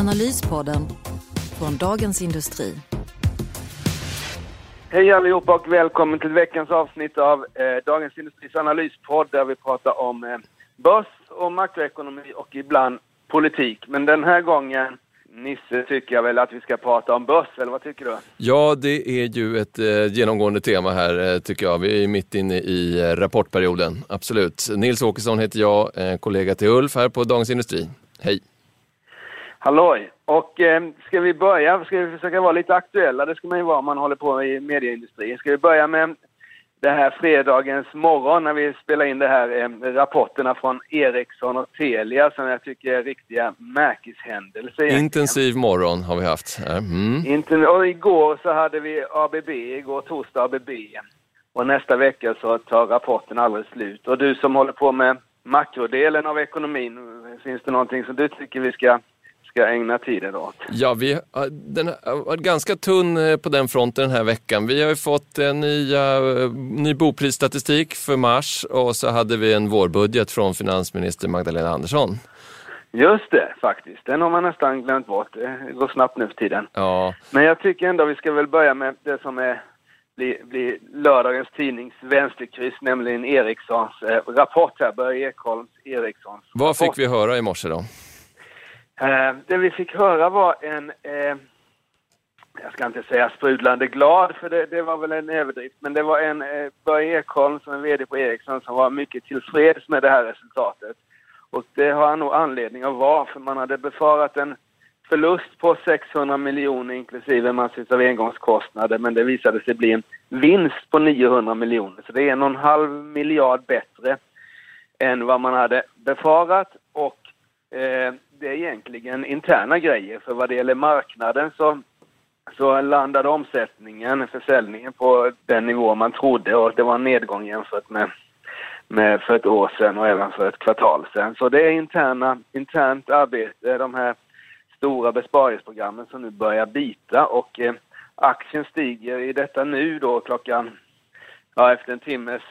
Analyspodden från Dagens Industri. Hej allihopa och välkommen till veckans avsnitt av eh, Dagens Industris analyspodd där vi pratar om eh, börs och makroekonomi och ibland politik. Men den här gången, Nisse, tycker jag väl att vi ska prata om börs, eller vad tycker du? Ja, det är ju ett eh, genomgående tema här eh, tycker jag. Vi är mitt inne i eh, rapportperioden, absolut. Nils Åkesson heter jag, eh, kollega till Ulf här på Dagens Industri. Hej! Halloj! Och eh, ska vi börja, ska vi försöka vara lite aktuella, det ska man ju vara om man håller på i medieindustrin. Ska vi börja med det här fredagens morgon när vi spelar in det här eh, rapporterna från Ericsson och Telia som jag tycker är riktiga märkeshändelser. egentligen. Intensiv morgon har vi haft. här. Mm. Inte, och igår så hade vi ABB, igår torsdag ABB. Och nästa vecka så tar rapporten aldrig slut. Och du som håller på med makrodelen av ekonomin, finns det någonting som du tycker vi ska, ska ägna tiden åt? Ja, vi har- varit ganska tunn eh, på den fronten den här veckan. Vi har ju fått en nya, eh, ny boprisstatistik för mars och så hade vi en vårbudget från finansminister Magdalena Andersson. Just det, faktiskt. Den har man nästan glömt bort. Det går snabbt nu för tiden. Ja, Men jag tycker ändå vi ska väl börja med det som är blir, blir lördagens tidnings vänsterkryss, nämligen Ericssons eh, rapport här, Börje Ekholms Ericssons vad rapport. fick vi höra i morse då? Eh, det vi fick höra var en, eh, jag ska inte säga sprudlande glad, för det, det var väl en överdrift, men det var en eh, Börje Ekholm som är VD på Ericsson som var mycket tillfreds med det här resultatet. Och det har han nog anledning att vara, för man hade befarat en förlust på 600 miljoner inklusive massvis av engångskostnader, men det visade sig bli en vinst på 900 miljoner. Så det är en och en halv miljard bättre än vad man hade befarat och eh, det är egentligen interna grejer. För vad det gäller marknaden så, så landade omsättningen, försäljningen på den nivå man trodde och det var en nedgång jämfört med, med för ett år sedan och även för ett kvartal sedan. Så det är interna, internt arbete, de här stora besparingsprogrammen som nu börjar bita och eh, aktien stiger i detta nu då klockan, ja efter en timmes,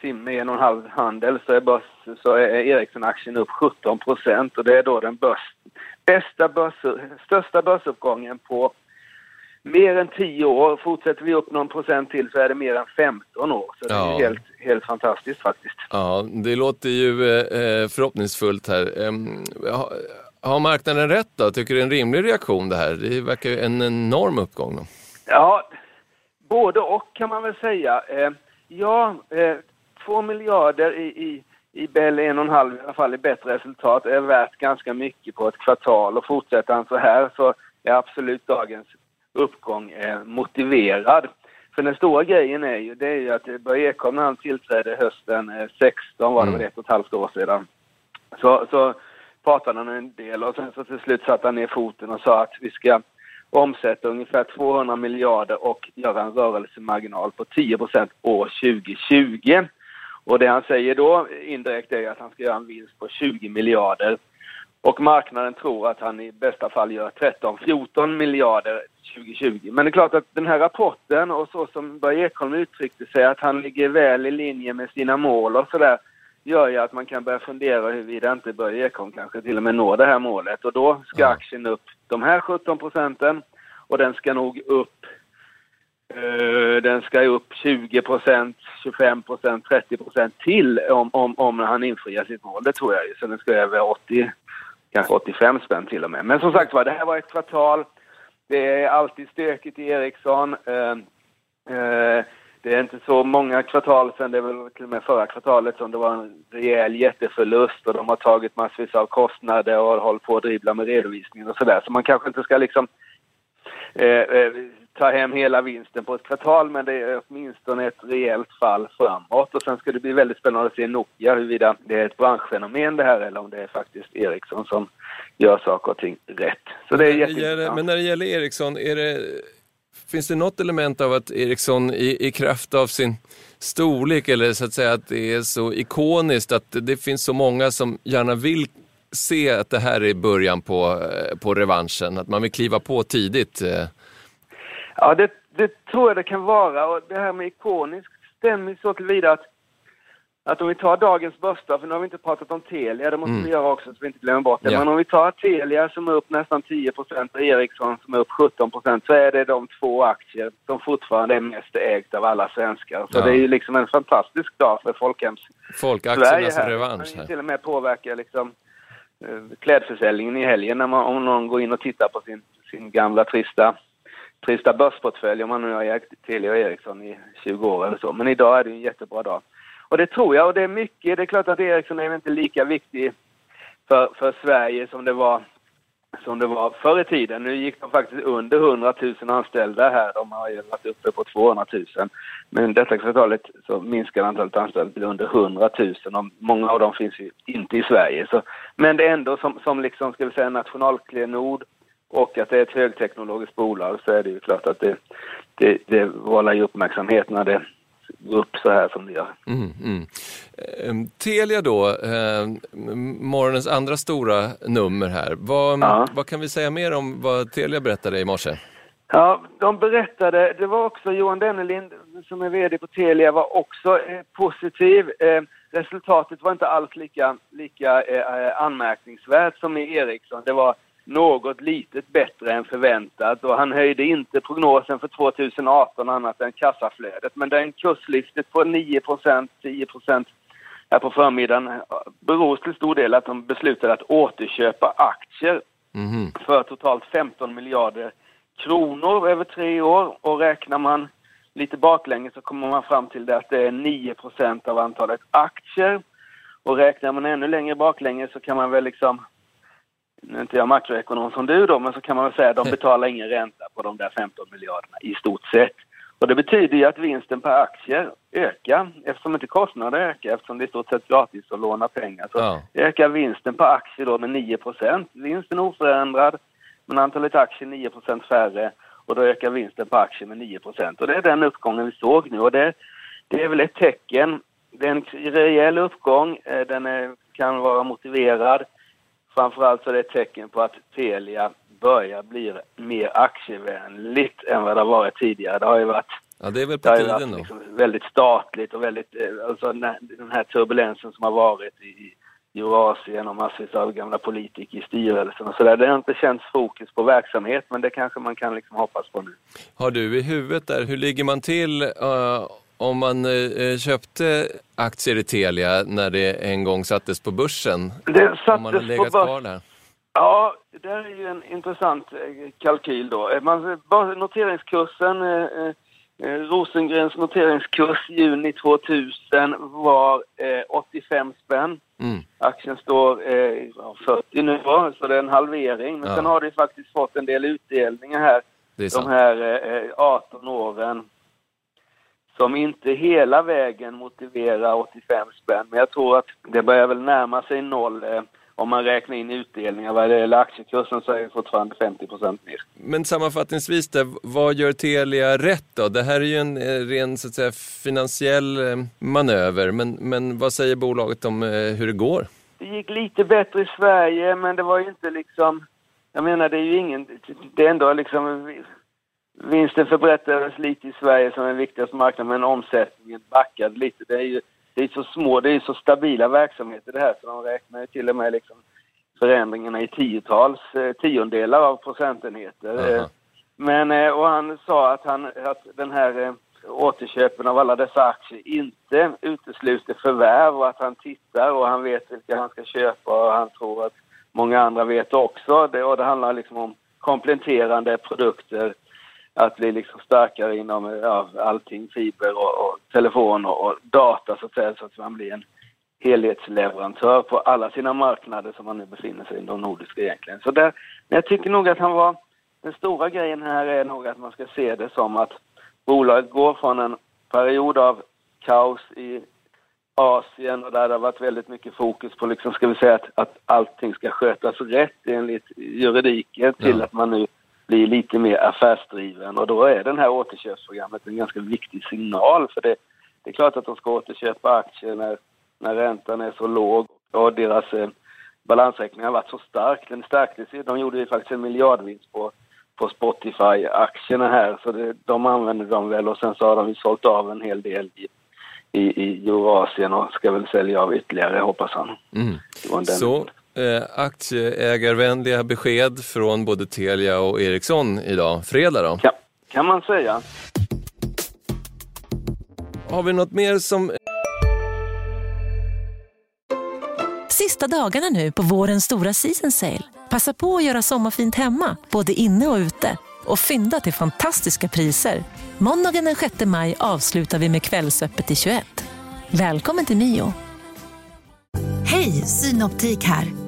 timme, en och en halv handel så är, börs, så är Ericsson-aktien upp 17 procent och det är då den börs, bästa börs, största börsuppgången på mer än 10 år. Fortsätter vi upp någon procent till så är det mer än 15 år. Så det är Ja. helt, helt fantastiskt faktiskt. Ja, det låter ju eh, förhoppningsfullt här. Har marknaden rätt då? Tycker du det är en rimlig reaktion det här? Det verkar ju en enorm uppgång. Då. Ja, både och kan man väl säga. Eh, ja, eh, två miljarder i, i, i Bell, en och en halv i alla fall i bättre resultat är värt ganska mycket på ett kvartal och fortsätter han så här så är absolut dagens uppgång eh, motiverad. För den stora grejen är ju, det är ju att Börje Ekholm när han tillträdde hösten eh, 16 var det väl ett och ett halvt år sedan. Så, så pratade han en del och sen så till slut satte han ner foten och sa att vi ska omsätta ungefär 200 miljarder och göra en rörelsemarginal på 10% år 2020. Och det han säger då indirekt är att han ska göra en vinst på 20 miljarder. Och marknaden tror att han i bästa fall gör 13-14 miljarder 2020. Men det är klart att den här rapporten och så som Börje Ekholm uttryckte sig, att han ligger väl i linje med sina mål och sådär, gör ju att man kan börja fundera huruvida inte Börje Ekholm kanske till och med når det här målet. Och då ska aktien upp de här 17 procenten och den ska nog upp Eh, den ska upp 20 procent, 25 procent, 30 procent till om, om, om han infriar sitt mål. Det tror jag ju. Så den ska över 80, kanske 85 spänn till och med. Men som sagt var, det här var ett kvartal. Det är alltid stökigt i Ericsson. Eh, eh, det är inte så många kvartal sedan, det är väl till och med förra kvartalet som det var en rejäl jätteförlust och de har tagit massvis av kostnader och hållit på att dribbla med redovisningen och sådär. Så man kanske inte ska liksom eh, ta hem hela vinsten på ett kvartal, men det är åtminstone ett rejält fall framåt. Och sen ska det bli väldigt spännande att se Nokia, huruvida det är ett branschfenomen det här eller om det är faktiskt Ericsson som gör saker och ting rätt. Så det är jätteintressant. Men när det gäller Ericsson, är det, finns det något element av att Ericsson i, i kraft av sin storlek eller så att säga att det är så ikoniskt att det finns så många som gärna vill se att det här är början på, eh, på revanschen, att man vill kliva på tidigt? Ja, det, det tror jag det kan vara och det här med ikoniskt stämmer så tillvida att att om vi tar dagens börsdag, för nu har vi inte pratat om Telia, det måste mm. vi göra också så vi inte glömmer bort det. Ja. Men om vi tar Telia som är upp nästan 10% och Ericsson som är upp 17% så är det de två aktier som fortfarande är mest ägt av alla svenskar. Så ja. det är ju liksom en fantastisk dag för folkhems Folkaktiernas här. revansch. Det till och med påverka liksom eh, klädförsäljningen i helgen när man, om någon går in och tittar på sin, sin gamla trista trista börsportfölj om man nu har ägt Telia och Ericsson i 20 år eller så. Men idag är det en jättebra dag. Och det tror jag, och det är mycket, det är klart att Ericsson är inte lika viktig för, för Sverige som det var som det var förr i tiden. Nu gick de faktiskt under 100 000 anställda här. De har ju varit uppe på 200 000. Men detta kvartalet så minskar antalet anställda till under 100 000 och många av dem finns ju inte i Sverige. Så, men det är ändå som, som liksom, ska vi säga, nationalklenod och att det är ett högteknologiskt bolag så är det ju klart att det, det, det vållar ju uppmärksamhet när det upp så här som det gör. Mm, mm. Eh, Telia då, eh, morgonens andra stora nummer här. Vad, ja. vad kan vi säga mer om vad Telia berättade i morse? Ja, de berättade, det var också Johan Dennelind som är VD på Telia var också eh, positiv. Eh, resultatet var inte alls lika, lika eh, anmärkningsvärt som i Ericsson. Det var något litet bättre än förväntat och han höjde inte prognosen för 2018 annat än kassaflödet. Men den kurslyftet på 9% 10 här på förmiddagen beror till stor del att de beslutade att återköpa aktier mm. för totalt 15 miljarder kronor över tre år och räknar man lite baklänges så kommer man fram till det att det är 9% av antalet aktier och räknar man ännu längre baklänges så kan man väl liksom nu är inte jag makroekonom som du då, men så kan man väl säga att de betalar ingen ränta på de där 15 miljarderna i stort sett. Och det betyder ju att vinsten per aktie ökar eftersom inte kostnaderna ökar eftersom det är i stort sett gratis att låna pengar. Så ja. ökar vinsten per aktie då med 9% Vinsten är oförändrad men antalet aktier 9% färre och då ökar vinsten per aktie med 9% Och det är den uppgången vi såg nu och det, det är väl ett tecken. Det är en rejäl uppgång, eh, den är, kan vara motiverad framförallt så är det ett tecken på att Telia börjar bli mer aktievänligt än vad det har varit tidigare. Det har ju varit, ja, det är väl på tiden då. Liksom väldigt statligt och väldigt, eh, alltså den här turbulensen som har varit i Eurasien och massvis av gamla politiker i styrelsen och sådär. Det har inte känts fokus på verksamhet men det kanske man kan liksom hoppas på nu. Har du i huvudet där, hur ligger man till uh, om man uh, köpte aktier i Telia när det en gång sattes på börsen? Det sattes om man har legat på kvar där? Ja, det är ju en intressant eh, kalkyl då. Eh, man, noteringskursen, eh, eh, Rosengrens noteringskurs juni 2000 var eh, 85 spänn. Mm. Aktien står eh, 40 nu, så det är en halvering. Men ja. sen har det faktiskt fått en del utdelningar här de här 18 åren som inte hela vägen motiverar 85 spänn. Men jag tror att det börjar väl närma sig noll eh, om man räknar in utdelningar. Vad det gäller aktiekursen så är det fortfarande 50 procent mer. Men sammanfattningsvis, där, vad gör Telia rätt då? Det här är ju en eh, ren så att säga, finansiell eh, manöver, men, men vad säger bolaget om eh, hur det går? Det gick lite bättre i Sverige, men det var ju inte liksom... Jag menar, det är ju ingen... Det är ändå liksom Vinsten förbättrades lite i Sverige som den viktigaste marknaden men omsättningen backade lite. Det är ju det är så små, det är så stabila verksamheter det här så de räknar ju till och med liksom förändringarna i tiotals, eh, tiondelar av procentenheter. Uh -huh. Men, eh, och han sa att, han, att den här återköpen av alla dessa aktier inte utesluter förvärv och att han tittar och han vet vilka han ska köpa och han tror att många andra vet också. Det, och det handlar liksom om kompletterande produkter att bli liksom starkare inom ja, allting, fiber och, och telefon och, och, data så att säga, så att man blir en helhetsleverantör på alla sina marknader som man nu befinner sig i, de nordiska egentligen. Så där, men jag tycker nog att han var den stora grejen här är nog att man ska se det som att bolaget går från en period av kaos i Asien och där det har varit väldigt mycket fokus på, liksom, ska vi säga att, att allting ska skötas rätt enligt juridiken till Ja. att man nu blir lite mer affärsdriven och då är den här återköpsprogrammet en ganska viktig signal för det, det är klart att de ska återköpa aktier när, när räntan är så låg och deras eh, balansräkning har varit så stark. Den stärktes ju, de gjorde ju faktiskt en miljardvinst på, på Spotify-aktierna här så det, de använder de väl och sen så har de ju sålt av en hel del i, i, i Eurasien och ska väl sälja av ytterligare hoppas han. Mm. Så eh, aktieägarvänliga besked från både Telia och Ericsson idag, fredag då. Kan, kan man säga. Har vi något mer som Sista dagarna nu på vårens stora season sale. Passa på att göra sommarfint hemma, både inne och ute. Och fynda till fantastiska priser. Måndagen den 6 maj avslutar vi med Kvällsöppet i 21. Välkommen till Mio. Hej, Synoptik här.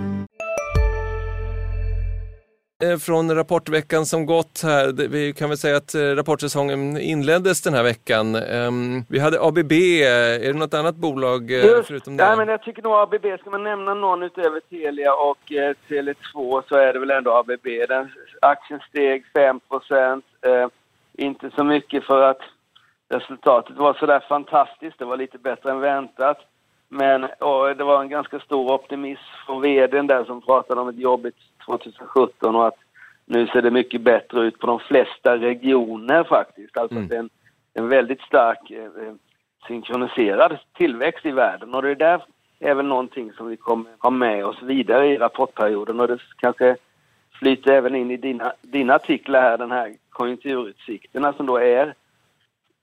eh, från rapportveckan som gått här, vi kan väl säga att eh, rapportsäsongen inleddes den här veckan. Ehm, Vi hade ABB, är det något annat bolag eh, Just, förutom det? nej, men jag tycker nog ABB, ska man nämna någon utöver Telia och eh, Tele2 så är det väl ändå ABB. Den, aktien steg 5 eh, Inte så mycket för att resultatet var sådär fantastiskt, det var lite bättre än väntat. Men det var en ganska stor optimism från vdn där som pratade om ett jobbigt 2017 och att nu ser det mycket bättre ut på de flesta regioner faktiskt. Alltså Mm. det är en, en väldigt stark eh, eh, synkroniserad tillväxt i världen och det där är väl någonting som vi kommer ha med oss vidare i rapportperioden och det kanske flyter även in i dina, dina artiklar här, den här konjunkturutsikterna som då är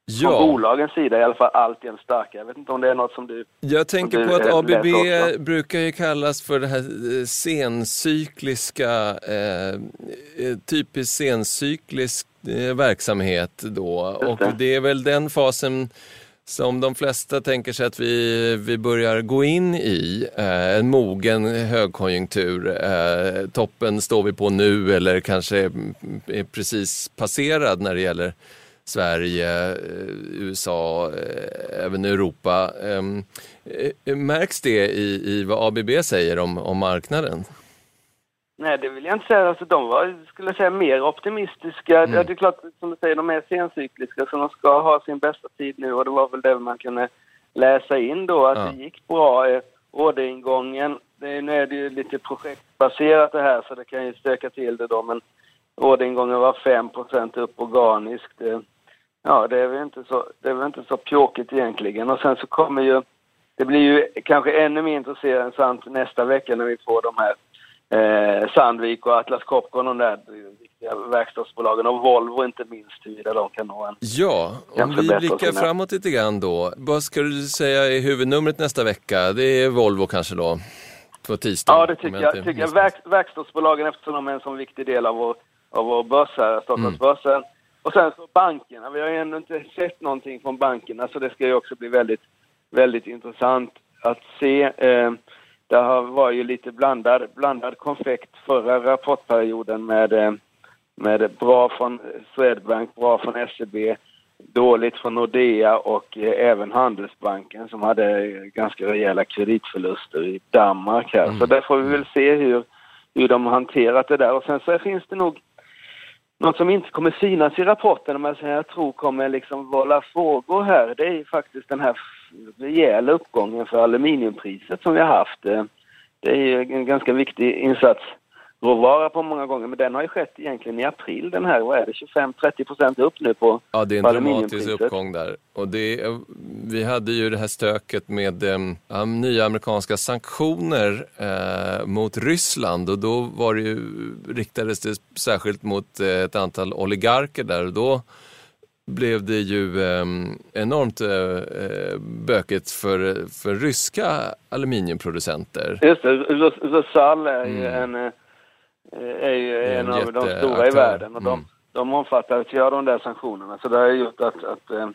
från Ja, bolagens sida i alla fall alltid starka. Jag vet inte om det är något som du... jag tänker du på att är ABB också. brukar ju kallas för det här eh, sencykliska, eh, eh, typiskt sencyklisk eh, verksamhet då. Just Och det. det är väl den fasen som de flesta tänker sig att vi, vi börjar gå in i. Eh, en mogen högkonjunktur. Eh, toppen står vi på nu eller kanske är, är precis passerad när det gäller Sverige, eh, USA, eh, även Europa. Ehm, eh, Märks det i, i vad ABB säger om, om marknaden? Nej, det vill jag inte säga. Alltså, de var, skulle säga, mer optimistiska. Mm. Det är klart, som du säger, de är sencykliska så de ska ha sin bästa tid nu och det var väl det man kunde läsa in då, att Ja. det gick bra. Orderingången, det, nu är det ju lite projektbaserat det här så det kan ju stöka till det då, men orderingången var 5% upp organiskt. Ja, det är väl inte så, det är väl inte så pjåkigt egentligen. Och sen så kommer ju, det blir ju kanske ännu mer intressant nästa vecka när vi får de här eh, Sandvik och Atlas Copco, de där viktiga verkstadsbolagen och Volvo inte minst, huruvida de kan nå en Ja, om vi blickar framåt lite grann då. Vad ska du säga är huvudnumret nästa vecka? Det är Volvo kanske då? På tisdag? Ja, det tycker jag. inte Tycker jag. Verk, verkstadsbolagen eftersom de är en så viktig del av vår, av vår börs här, Mm. Och sen så bankerna. Vi har ju ändå inte sett någonting från bankerna så det ska ju också bli väldigt, väldigt intressant att se. Eh, det har var ju lite blandad, blandad konfekt förra rapportperioden med, eh, med bra från Swedbank, bra från SEB, dåligt från Nordea och eh, även Handelsbanken som hade eh, ganska rejäla kreditförluster i Danmark här. Så där får vi väl se hur, hur de har hanterat det där. Och sen så finns det nog något som inte kommer synas i rapporten, men som jag tror kommer liksom vålla frågor här, det är faktiskt den här rejäla uppgången för aluminiumpriset som vi har haft. Eh, det är ju en ganska viktig insats insatsråvara på många gånger, men den har ju skett egentligen i april den här, vad är det, 25-30 procent upp nu på Ja, det är en dramatisk uppgång där. Och det, vi hade ju det här stöket med eh, nya amerikanska sanktioner eh, mot Ryssland och då var det ju, riktades det särskilt mot eh, ett antal oligarker där och då blev det ju eh, enormt eh, eh, bökigt för, för ryska aluminiumproducenter. Just det, Rus- Rusal är ju Mm. en, eh, är ju en, en av de stora i världen och de, Mm. de omfattades ju av de där sanktionerna. Så det har gjort att, att, eh,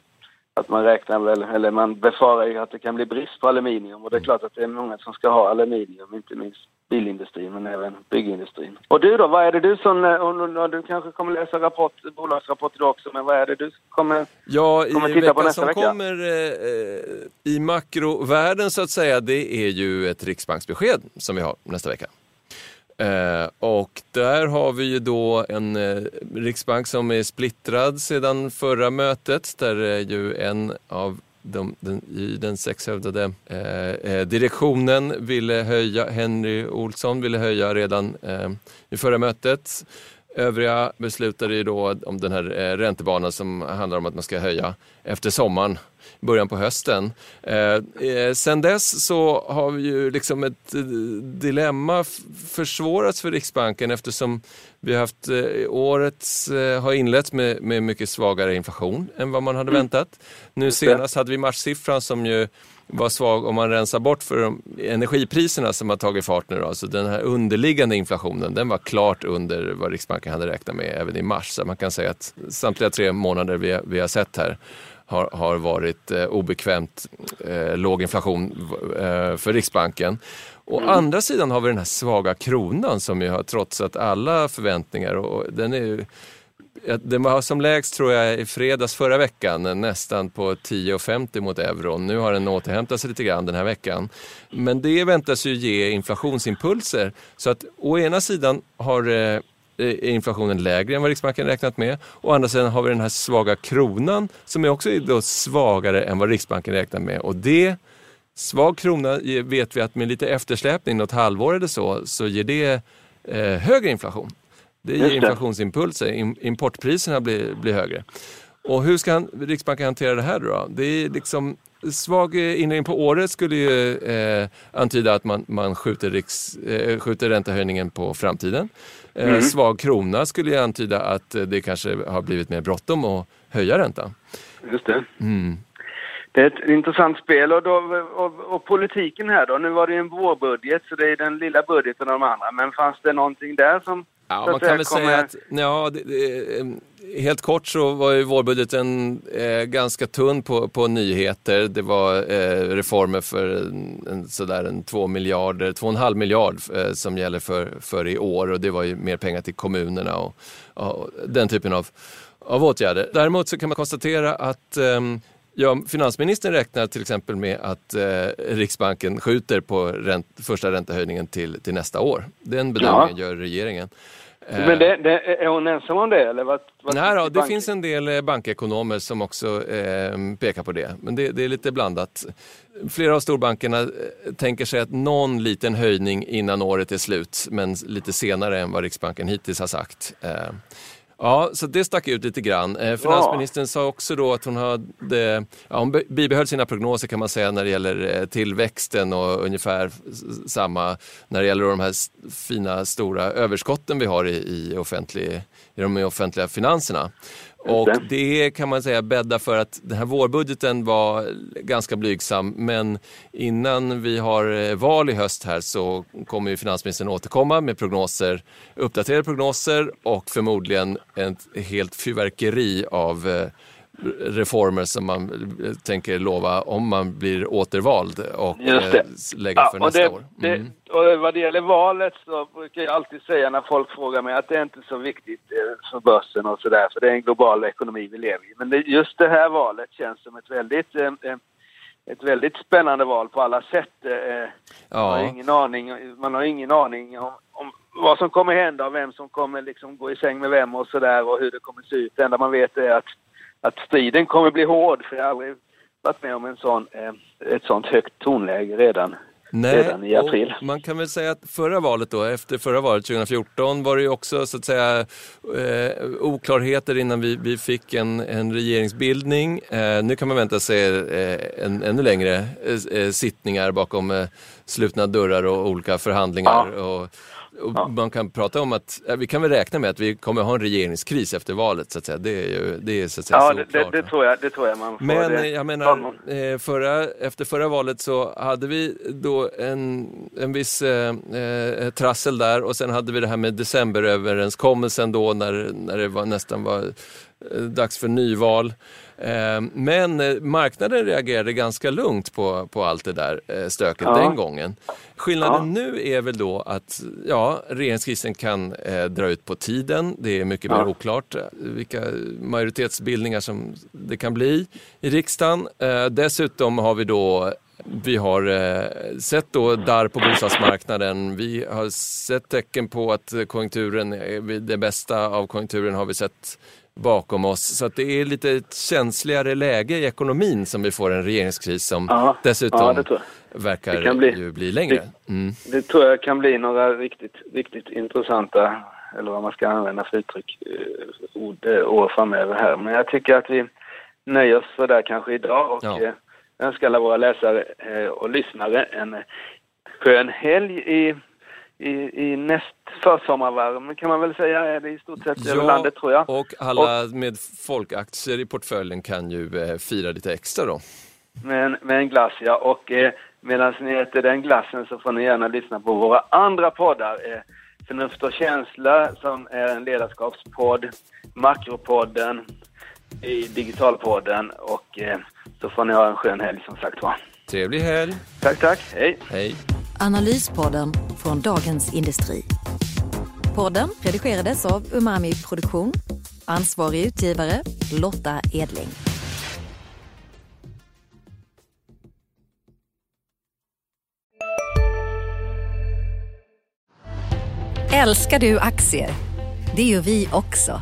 att man räknar väl, eller man befarar ju att det kan bli brist på aluminium. Och det är klart att det är många som ska ha aluminium, inte minst bilindustrin men även byggindustrin. Och du då, vad är det du som, och du kanske kommer läsa rapport, bolagsrapport idag också, men vad är det du kommer, ja, kommer titta veckan på nästa som vecka? kommer eh, i makrovärlden så att säga, det är ju ett riksbanksbesked som vi har nästa vecka. Eh, och där har vi ju då en eh, riksbank som är splittrad sedan förra mötet där eh, ju en av de, den, i den sexhövdade eh, eh, direktionen ville höja, Henry Olsson ville höja redan eh, i förra mötet. Övriga beslutade ju då om den här eh, räntebanan som handlar om att man ska höja efter sommaren, början på hösten. Eh, eh sen dess så har vi ju liksom ett dilemma försvårats för Riksbanken eftersom vi har haft, eh, året eh, har inletts med, med mycket svagare inflation än vad man hade mm. väntat. Nu senast hade vi marssiffran som ju var svag om man rensar bort för de energipriserna som har tagit fart nu. Då. Alltså den här underliggande inflationen den var klart under vad Riksbanken hade räknat med även i mars. Så man kan säga att samtliga tre månader vi, vi har sett här har, har varit eh, obekvämt eh, låg inflation eh, för Riksbanken. Å mm. andra sidan har vi den här svaga kronan som ju har trotsat alla förväntningar. Och den är den var som lägst tror jag i fredags förra veckan, nästan på 10,50 mot euron. Nu har den återhämtat sig lite grann den här veckan. Men det väntas ju ge inflationsimpulser. Så att å ena sidan har eh, inflationen lägre än vad Riksbanken räknat med. Å andra sidan har vi den här svaga kronan som är också då svagare än vad Riksbanken räknat med. Och det, svag krona vet vi att med lite eftersläpning, något halvår eller så, så ger det eh, högre inflation. Det ger inflationsimpulser. Importpriserna blir, blir högre. Och hur ska Riksbanken hantera det här då? Det är liksom svag inledning på året skulle ju eh, antyda att man, man skjuter, riks, eh, skjuter räntehöjningen på framtiden. Eh, mm. Svag krona skulle ju antyda att det kanske har blivit mer bråttom att höja räntan. Just det. Mm. Det är ett intressant spel och, då, och, och, politiken här då. Nu var det ju en vårbudget så det är den lilla budgeten av de andra. Men fanns det någonting där som Ja, man kan väl kommer... säga att, ja, det, det, eh, helt kort så var ju vårbudgeten eh, ganska tunn på, på nyheter. Det var eh, reformer för en, en, sådär en två miljarder, två och en halv miljard eh, som gäller för, för i år och det var ju mer pengar till kommunerna och, och den typen av, av åtgärder. Däremot så kan man konstatera att ehm, Ja, finansministern räknar till exempel med att eh, Riksbanken skjuter på ränt, första räntehöjningen till, till nästa år. Den bedömningen ja. gör regeringen. Men det, det, är hon ensam om det? Eller vad, vad Nej, då, det finns en del eh, bankekonomer som också eh, pekar på det, men det, det, är lite blandat. Flera av storbankerna eh, tänker sig att någon liten höjning innan året är slut, men lite senare än vad Riksbanken hittills har sagt. Eh, Ja, så det stack ut lite grann. Eh, finansministern ja. sa också då att hon hade, ja, hon bibehöll sina prognoser kan man säga när det gäller eh, tillväxten och ungefär samma när det gäller de här fina stora överskotten vi har i, i, offentlig, i de offentliga finanserna. Och det. kan man säga bädda för att den här vårbudgeten var ganska blygsam. Men innan vi har eh, val i höst här så kommer ju finansministern återkomma med prognoser, uppdaterade prognoser och förmodligen ett helt fyrverkeri av eh, reformer som man tänker lova om man blir återvald och eh, lägger för ja, nästa det, år. Mm. Det, och vad det gäller valet så brukar jag alltid säga när folk frågar mig att det är inte så viktigt eh, för börsen och sådär för det är en global ekonomi vi lever i. Men det, just det här valet känns som ett väldigt eh, ett väldigt spännande val på alla sätt. Ja. Man, har ingen aning, man har ingen aning om, om vad som kommer hända och vem som kommer liksom gå i säng med vem och sådär och hur det kommer se ut. Det enda man vet är att att striden kommer bli hård för jag har aldrig varit med om en sån, eh, ett sånt högt tonläge redan. Nej, redan i april. man kan väl säga att förra valet då, efter förra valet 2014 var det ju också så att säga eh, oklarheter innan vi, vi fick en, en regeringsbildning. Eh, nu kan man vänta sig eh, en, ännu längre eh, eh, sittningar bakom slutna dörrar och olika förhandlingar. Ja. Och, Och Ja. Man kan prata om att, vi kan väl räkna med att vi kommer ha en regeringskris efter valet så att säga. Det är ju det är, så att säga Ja, det, det, det, tror jag, det tror jag man får. Men det. eh, jag menar, eh, förra, efter förra valet så hade vi då en, en viss eh, eh, trassel där och sen hade vi det här med decemberöverenskommelsen då när, när det var, nästan var dags för nyval. Eh, Men eh, marknaden reagerade ganska lugnt på, på allt det där eh, stöket Ja. den gången. Skillnaden Ja. nu är väl då att ja, regeringskrisen kan dra ut på tiden. Det är mycket Ja. mer oklart vilka majoritetsbildningar som det kan bli i riksdagen. Dessutom har vi då vi har sett då darr på bostadsmarknaden. Vi har sett tecken på att konjunkturen, det bästa av konjunkturen har vi sett bakom oss. Så att det är lite ett känsligare läge i ekonomin som vi får en regeringskris som Ja, dessutom ja, det verkar Det bli- ju bli längre. Mm. Det tror jag kan bli några riktigt, riktigt intressanta, eller vad man ska använda för uttryck, eh, ord, eh, år framöver här. Men jag tycker att vi nöjer oss för det kanske idag och Ja. eh, önskar alla våra läsare och lyssnare en skön helg i, i, i näst försommarvärme kan man väl säga är det i stort sett över landet tror jag. och alla med folkaktier i portföljen kan ju eh, fira lite extra då. Med en, med en glass ja. Och eh, medan ni äter den glassen så får ni gärna lyssna på våra andra poddar. Eh, Förnuft och känsla som är en ledarskapspodd. Makropodden. I Digitalpodden. Och eh, så får ni ha en skön helg som sagt var. Trevlig helg. Tack, tack. Hej. Hej. Analyspodden från Dagens Industri. Podden redigerades av Umami Produktion. Ansvarig utgivare Lotta Edling. Älskar du aktier? Det gör vi också.